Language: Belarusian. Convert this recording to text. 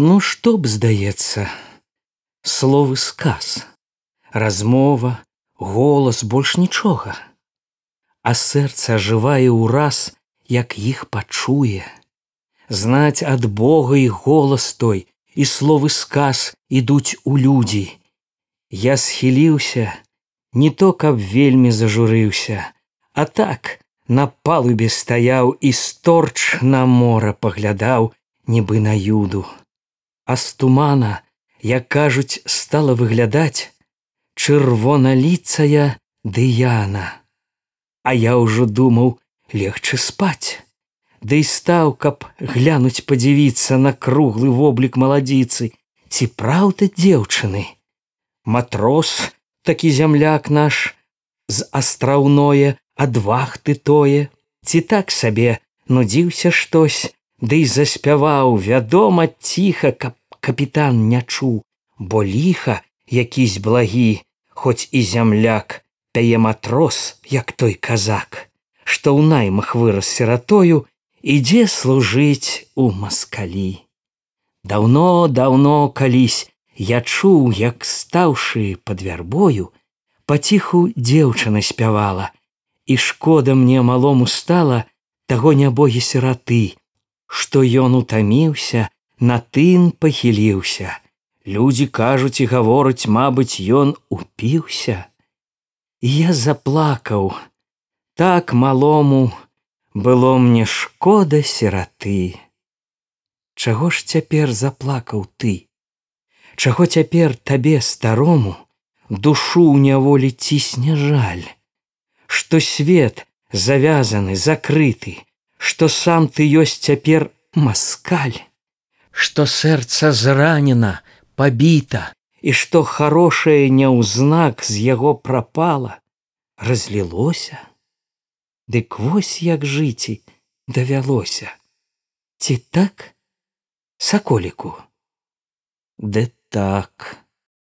Ну што б здаецца, словы сказ, размова, голас больш нічога, А сэрца жывае ўраз, як іх пачуе. Знаць ад Бога і голас той і словы сказ ідуць у людзі. Я схіліўся, не то каб вельмі зажурыўся, а так на палубе стаяў і сторч на мора паглядаў, нібы на юду. А з тумана, як кажуць, стала выглядаць чырвоналіцая дыяна. А я ўжо думаў легчы спаць. Ды да стаў, каб глянуць падзівіцца на круглы воблік маладзіцы, ці праўда дзеўчыны. Матрос, такі зямляк наш, з астраўное адвахты тое, ці так сабе нудзіўся штось, ды да заспяваў вядома ціха, каб капітан не чуў, бо ліха якісь благі, хоць і зямляк, тае матрос, як той казак што ў наймах вырас сиратою ідзе служыць у маскалі. Даўно даўно калісь я чуў, як стаўшы пад вярбою, паціху дзеўчына спявала, і шкода мне малому стала таго нябогі сіраты, што ён утаміўся, на тын пахіліўся. Людзі кажуць і гавораць, мабыць, ён упіўся. Я заплакаў, так малому было мне шкода сіраты. Чаго ж цяпер заплакаў ты? Чаго цяпер табе старому душу ў няволі цісне жаль, што свет завязаны, закрыты, што сам ты ёсць цяпер маскаль, што сэрца зранена, пабіта, і што хорошае няўзнак з яго прапала, разлілося. Дык вось як жыці давялося. Ці так, саколіку? Ды так.